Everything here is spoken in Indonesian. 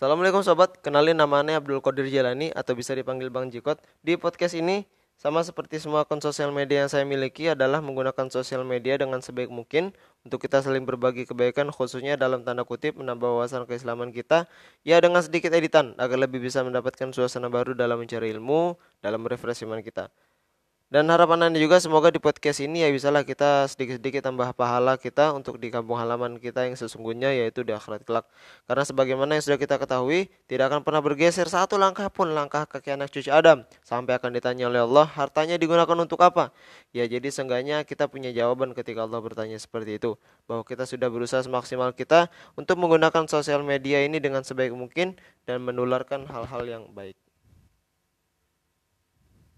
Assalamualaikum sobat, kenalin namanya Abdul Qadir Jalani atau bisa dipanggil Bang Jikot. Di podcast ini sama seperti semua akun sosial media yang saya miliki adalah menggunakan sosial media dengan sebaik mungkin untuk kita saling berbagi kebaikan khususnya dalam tanda kutip menambah wawasan keislaman kita ya dengan sedikit editan agar lebih bisa mendapatkan suasana baru dalam mencari ilmu dalam refresh iman kita. Dan harapan Anda juga semoga di podcast ini ya bisalah kita sedikit-sedikit tambah pahala kita untuk di kampung halaman kita yang sesungguhnya yaitu di akhirat kelak. Karena sebagaimana yang sudah kita ketahui, tidak akan pernah bergeser satu langkah pun langkah kaki anak cucu Adam sampai akan ditanya oleh Allah, hartanya digunakan untuk apa? Ya jadi seenggaknya kita punya jawaban ketika Allah bertanya seperti itu, bahwa kita sudah berusaha semaksimal kita untuk menggunakan sosial media ini dengan sebaik mungkin dan menularkan hal-hal yang baik.